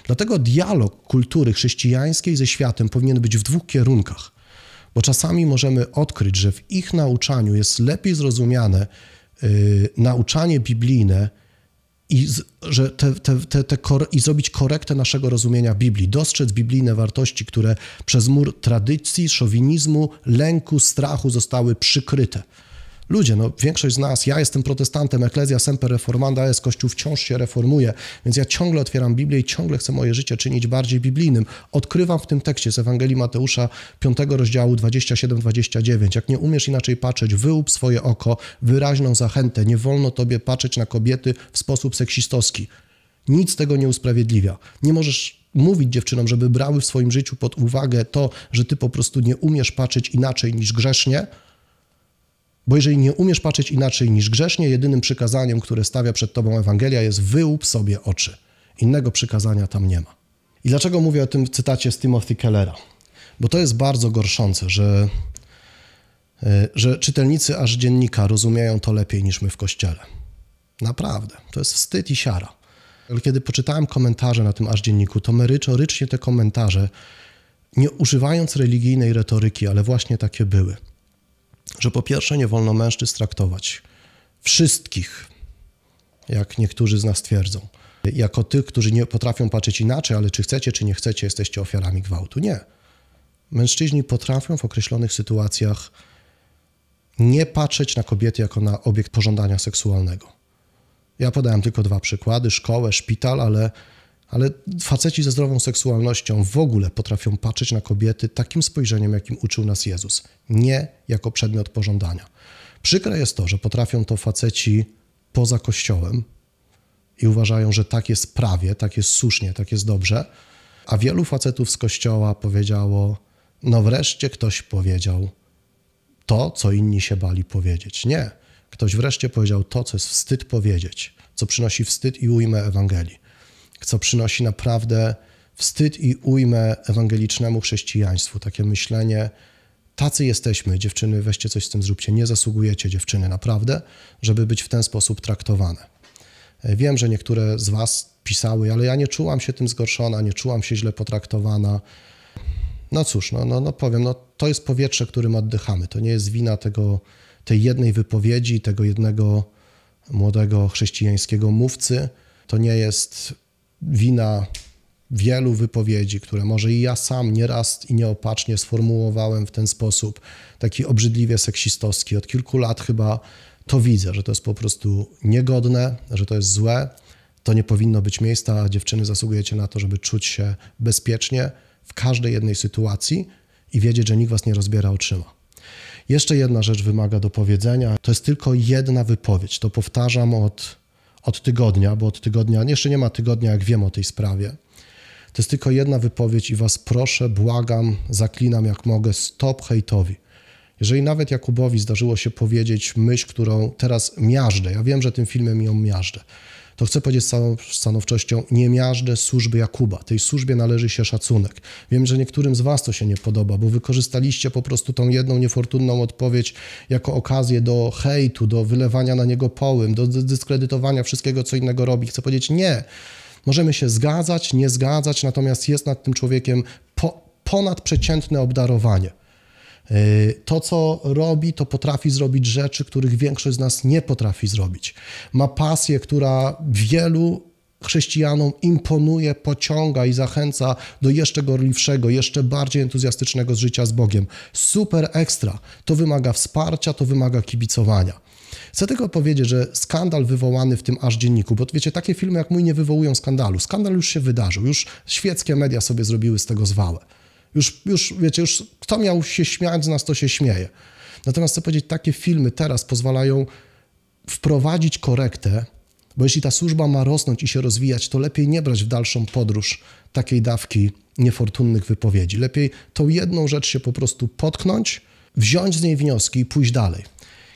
Dlatego dialog kultury chrześcijańskiej ze światem powinien być w dwóch kierunkach, bo czasami możemy odkryć, że w ich nauczaniu jest lepiej zrozumiane yy, nauczanie biblijne i, że te, te, te, te i zrobić korektę naszego rozumienia Biblii, dostrzec biblijne wartości, które przez mur tradycji, szowinizmu, lęku, strachu zostały przykryte. Ludzie, no większość z nas, ja jestem protestantem, Ecclesia Semper Reformanda jest, Kościół wciąż się reformuje, więc ja ciągle otwieram Biblię i ciągle chcę moje życie czynić bardziej biblijnym. Odkrywam w tym tekście z Ewangelii Mateusza 5 rozdziału 27-29. Jak nie umiesz inaczej patrzeć, wyłup swoje oko, wyraźną zachętę. Nie wolno tobie patrzeć na kobiety w sposób seksistowski. Nic tego nie usprawiedliwia. Nie możesz mówić dziewczynom, żeby brały w swoim życiu pod uwagę to, że ty po prostu nie umiesz patrzeć inaczej niż grzesznie, bo jeżeli nie umiesz patrzeć inaczej niż grzesznie, jedynym przykazaniem, które stawia przed tobą Ewangelia jest wyłup sobie oczy. Innego przykazania tam nie ma. I dlaczego mówię o tym cytacie z Timothy Kellera? Bo to jest bardzo gorszące, że, e, że czytelnicy aż dziennika rozumieją to lepiej niż my w kościele. Naprawdę. To jest wstyd i siara. Ale kiedy poczytałem komentarze na tym aż dzienniku, to merytorycznie te komentarze, nie używając religijnej retoryki, ale właśnie takie były – że po pierwsze nie wolno mężczyzn traktować wszystkich, jak niektórzy z nas twierdzą, jako tych, którzy nie potrafią patrzeć inaczej, ale czy chcecie, czy nie chcecie, jesteście ofiarami gwałtu. Nie. Mężczyźni potrafią w określonych sytuacjach nie patrzeć na kobiety jako na obiekt pożądania seksualnego. Ja podałem tylko dwa przykłady: szkołę, szpital, ale ale faceci ze zdrową seksualnością w ogóle potrafią patrzeć na kobiety takim spojrzeniem, jakim uczył nas Jezus, nie jako przedmiot pożądania. Przykre jest to, że potrafią to faceci poza kościołem i uważają, że tak jest prawie, tak jest słusznie, tak jest dobrze, a wielu facetów z kościoła powiedziało: No, wreszcie ktoś powiedział to, co inni się bali powiedzieć. Nie. Ktoś wreszcie powiedział to, co jest wstyd powiedzieć, co przynosi wstyd i ujmę Ewangelii co przynosi naprawdę wstyd i ujmę ewangelicznemu chrześcijaństwu. Takie myślenie, tacy jesteśmy, dziewczyny, weźcie coś z tym zróbcie. Nie zasługujecie, dziewczyny, naprawdę, żeby być w ten sposób traktowane. Wiem, że niektóre z Was pisały, ale ja nie czułam się tym zgorszona, nie czułam się źle potraktowana. No cóż, no, no, no powiem, no, to jest powietrze, którym oddychamy. To nie jest wina tego, tej jednej wypowiedzi, tego jednego młodego chrześcijańskiego mówcy. To nie jest wina wielu wypowiedzi, które może i ja sam nieraz i nieopatrznie sformułowałem w ten sposób, taki obrzydliwie seksistowski. Od kilku lat chyba to widzę, że to jest po prostu niegodne, że to jest złe. To nie powinno być miejsca, a dziewczyny zasługujecie na to, żeby czuć się bezpiecznie w każdej jednej sytuacji i wiedzieć, że nikt was nie rozbiera oczyma. Jeszcze jedna rzecz wymaga do powiedzenia. To jest tylko jedna wypowiedź. To powtarzam od, od tygodnia, bo od tygodnia, jeszcze nie ma tygodnia, jak wiem o tej sprawie. To jest tylko jedna wypowiedź i was proszę, błagam, zaklinam jak mogę, stop hejtowi. Jeżeli nawet Jakubowi zdarzyło się powiedzieć myśl, którą teraz miażdżę, ja wiem, że tym filmem ją miażdżę, to chcę powiedzieć z całą stanowczością, nie miażdżę służby Jakuba. Tej służbie należy się szacunek. Wiem, że niektórym z was to się nie podoba, bo wykorzystaliście po prostu tą jedną niefortunną odpowiedź jako okazję do hejtu, do wylewania na niego połym, do dyskredytowania wszystkiego, co innego robi. Chcę powiedzieć nie. Możemy się zgadzać, nie zgadzać, natomiast jest nad tym człowiekiem po, ponadprzeciętne obdarowanie. Y, to, co robi, to potrafi zrobić rzeczy, których większość z nas nie potrafi zrobić. Ma pasję, która wielu chrześcijanom imponuje, pociąga i zachęca do jeszcze gorliwszego, jeszcze bardziej entuzjastycznego życia z Bogiem. Super ekstra. To wymaga wsparcia, to wymaga kibicowania. Chcę tylko powiedzieć, że skandal wywołany w tym aż dzienniku, bo wiecie, takie filmy jak mój nie wywołują skandalu. Skandal już się wydarzył, już świeckie media sobie zrobiły z tego zwałę. Już, już, wiecie, już kto miał się śmiać z nas, to się śmieje. Natomiast chcę powiedzieć, takie filmy teraz pozwalają wprowadzić korektę, bo jeśli ta służba ma rosnąć i się rozwijać, to lepiej nie brać w dalszą podróż takiej dawki niefortunnych wypowiedzi. Lepiej tą jedną rzecz się po prostu potknąć, wziąć z niej wnioski i pójść dalej.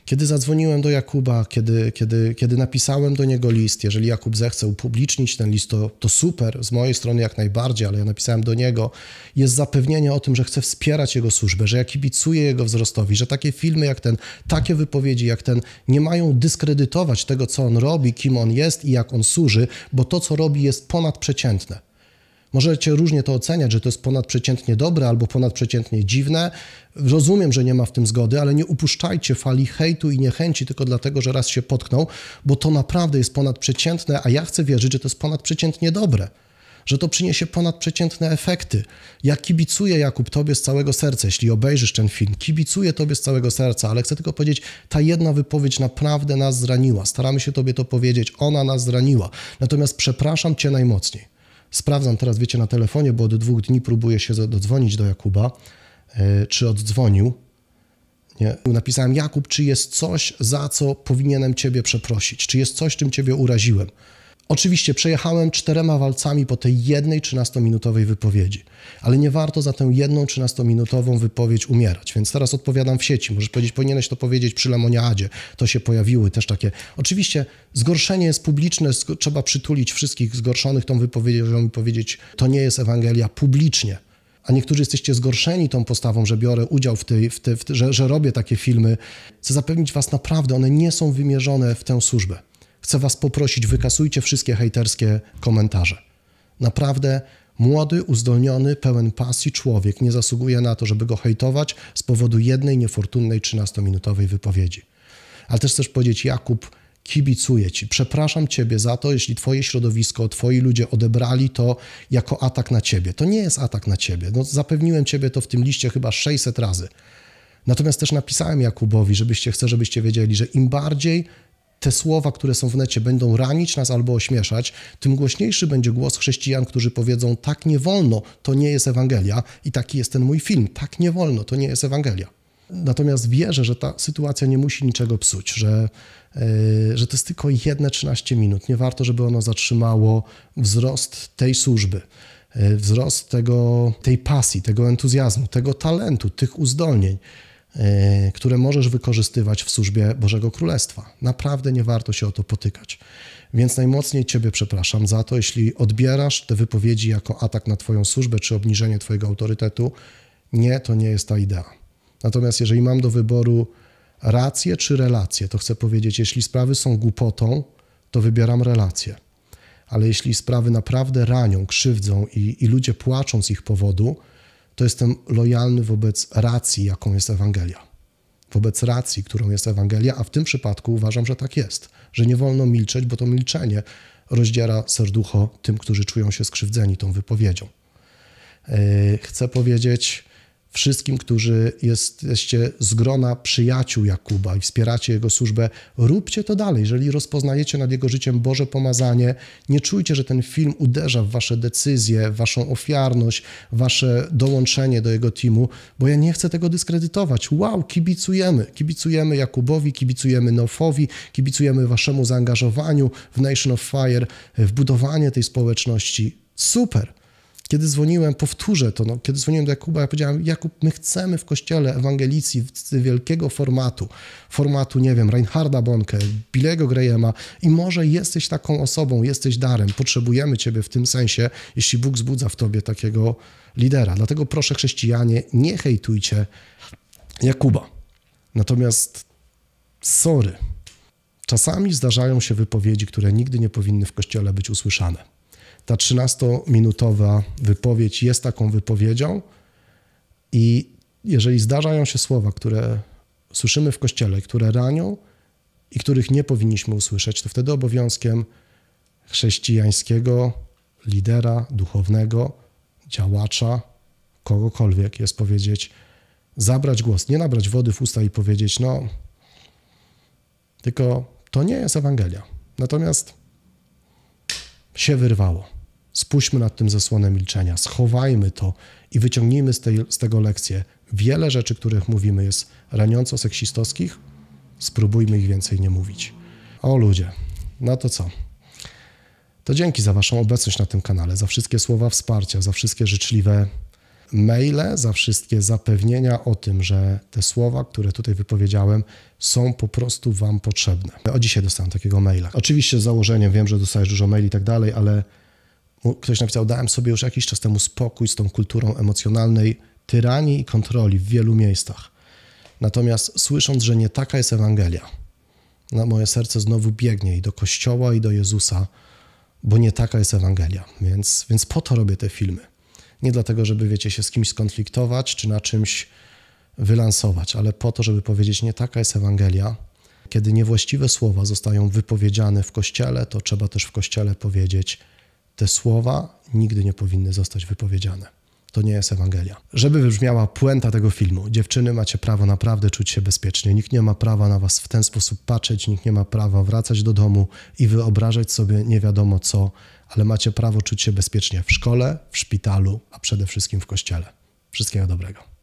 Kiedy zadzwoniłem do Jakuba, kiedy, kiedy, kiedy napisałem do niego list, jeżeli Jakub zechce upublicznić ten list, to, to super, z mojej strony jak najbardziej, ale ja napisałem do niego, jest zapewnienie o tym, że chcę wspierać jego służbę, że ja kibicuję jego wzrostowi, że takie filmy jak ten, takie wypowiedzi jak ten nie mają dyskredytować tego, co on robi, kim on jest i jak on służy, bo to, co robi, jest ponadprzeciętne. Możecie różnie to oceniać, że to jest ponadprzeciętnie dobre albo ponadprzeciętnie dziwne. Rozumiem, że nie ma w tym zgody, ale nie upuszczajcie fali hejtu i niechęci tylko dlatego, że raz się potknął, bo to naprawdę jest ponadprzeciętne, a ja chcę wierzyć, że to jest ponadprzeciętnie dobre że to przyniesie ponadprzeciętne efekty. Ja kibicuję, Jakub, Tobie z całego serca, jeśli obejrzysz ten film. Kibicuję Tobie z całego serca, ale chcę tylko powiedzieć, ta jedna wypowiedź naprawdę nas zraniła. Staramy się Tobie to powiedzieć, ona nas zraniła. Natomiast przepraszam Cię najmocniej. Sprawdzam teraz, wiecie, na telefonie, bo od dwóch dni próbuję się dodzwonić do Jakuba, e, czy oddzwonił. Nie. Napisałem, Jakub, czy jest coś, za co powinienem Ciebie przeprosić? Czy jest coś, czym Ciebie uraziłem? Oczywiście przejechałem czterema walcami po tej jednej 13-minutowej wypowiedzi, ale nie warto za tę jedną 13-minutową wypowiedź umierać, więc teraz odpowiadam w sieci. Możesz powiedzieć, powinieneś to powiedzieć przy lemoniadzie. To się pojawiły też takie. Oczywiście zgorszenie jest publiczne, trzeba przytulić wszystkich zgorszonych tą wypowiedzią i powiedzieć, to nie jest Ewangelia publicznie. A niektórzy jesteście zgorszeni tą postawą, że biorę udział w tej, w te, w że, że robię takie filmy. Chcę zapewnić Was naprawdę, one nie są wymierzone w tę służbę chcę Was poprosić, wykasujcie wszystkie hejterskie komentarze. Naprawdę młody, uzdolniony, pełen pasji człowiek nie zasługuje na to, żeby go hejtować z powodu jednej niefortunnej 13-minutowej wypowiedzi. Ale też chcesz powiedzieć, Jakub, kibicuję Ci, przepraszam Ciebie za to, jeśli Twoje środowisko, Twoi ludzie odebrali to jako atak na Ciebie. To nie jest atak na Ciebie. No, zapewniłem Ciebie to w tym liście chyba 600 razy. Natomiast też napisałem Jakubowi, żebyście, chcę, żebyście wiedzieli, że im bardziej te słowa, które są w necie, będą ranić nas albo ośmieszać, tym głośniejszy będzie głos chrześcijan, którzy powiedzą: Tak nie wolno, to nie jest Ewangelia, i taki jest ten mój film. Tak nie wolno, to nie jest Ewangelia. Natomiast wierzę, że ta sytuacja nie musi niczego psuć, że, yy, że to jest tylko jedne 13 minut. Nie warto, żeby ono zatrzymało wzrost tej służby, yy, wzrost tego, tej pasji, tego entuzjazmu, tego talentu, tych uzdolnień. E, które możesz wykorzystywać w służbie Bożego Królestwa. Naprawdę nie warto się o to potykać. Więc najmocniej Ciebie przepraszam za to, jeśli odbierasz te wypowiedzi jako atak na Twoją służbę czy obniżenie Twojego autorytetu. Nie, to nie jest ta idea. Natomiast jeżeli mam do wyboru rację czy relację, to chcę powiedzieć, jeśli sprawy są głupotą, to wybieram relację. Ale jeśli sprawy naprawdę ranią, krzywdzą i, i ludzie płaczą z ich powodu, to jestem lojalny wobec racji, jaką jest Ewangelia. Wobec racji, którą jest Ewangelia, a w tym przypadku uważam, że tak jest, że nie wolno milczeć, bo to milczenie rozdziera serducho tym, którzy czują się skrzywdzeni tą wypowiedzią. Yy, chcę powiedzieć wszystkim, którzy jesteście z grona przyjaciół Jakuba i wspieracie jego służbę, róbcie to dalej. Jeżeli rozpoznajecie nad jego życiem Boże pomazanie, nie czujcie, że ten film uderza w wasze decyzje, waszą ofiarność, wasze dołączenie do jego teamu, bo ja nie chcę tego dyskredytować. Wow, kibicujemy. Kibicujemy Jakubowi, kibicujemy Nofowi, kibicujemy waszemu zaangażowaniu w Nation of Fire, w budowanie tej społeczności. Super. Kiedy dzwoniłem, powtórzę to, no, kiedy dzwoniłem do Jakuba, ja powiedziałem, Jakub, my chcemy w kościele ewangelicji wielkiego formatu, formatu, nie wiem, Reinharda Bonke, Billego Grahama i może jesteś taką osobą, jesteś darem, potrzebujemy ciebie w tym sensie, jeśli Bóg zbudza w tobie takiego lidera. Dlatego proszę chrześcijanie, nie hejtujcie Jakuba. Natomiast, sorry, czasami zdarzają się wypowiedzi, które nigdy nie powinny w kościele być usłyszane ta 13-minutowa wypowiedź jest taką wypowiedzią i jeżeli zdarzają się słowa, które słyszymy w kościele, które ranią i których nie powinniśmy usłyszeć, to wtedy obowiązkiem chrześcijańskiego lidera, duchownego, działacza, kogokolwiek jest powiedzieć, zabrać głos, nie nabrać wody w usta i powiedzieć, no, tylko to nie jest Ewangelia. Natomiast się wyrwało. Spójrzmy nad tym zasłonem milczenia, schowajmy to i wyciągnijmy z, tej, z tego lekcję. Wiele rzeczy, których mówimy, jest raniąco seksistowskich. Spróbujmy ich więcej nie mówić. O ludzie, no to co? To dzięki za Waszą obecność na tym kanale, za wszystkie słowa wsparcia, za wszystkie życzliwe maile, za wszystkie zapewnienia o tym, że te słowa, które tutaj wypowiedziałem, są po prostu Wam potrzebne. O dzisiaj dostałem takiego maila. Oczywiście z założeniem wiem, że dostajesz dużo maili i tak dalej, ale ktoś napisał, dałem sobie już jakiś czas temu spokój z tą kulturą emocjonalnej tyranii i kontroli w wielu miejscach. Natomiast słysząc, że nie taka jest Ewangelia, na moje serce znowu biegnie i do Kościoła, i do Jezusa, bo nie taka jest Ewangelia. Więc, więc po to robię te filmy. Nie dlatego, żeby, wiecie, się z kimś skonfliktować, czy na czymś wylansować, ale po to, żeby powiedzieć, nie taka jest Ewangelia. Kiedy niewłaściwe słowa zostają wypowiedziane w Kościele, to trzeba też w Kościele powiedzieć, te słowa nigdy nie powinny zostać wypowiedziane. To nie jest Ewangelia. Żeby wybrzmiała puenta tego filmu, dziewczyny macie prawo naprawdę czuć się bezpiecznie. Nikt nie ma prawa na was w ten sposób patrzeć, nikt nie ma prawa wracać do domu i wyobrażać sobie nie wiadomo co, ale macie prawo czuć się bezpiecznie w szkole, w szpitalu, a przede wszystkim w kościele. Wszystkiego dobrego.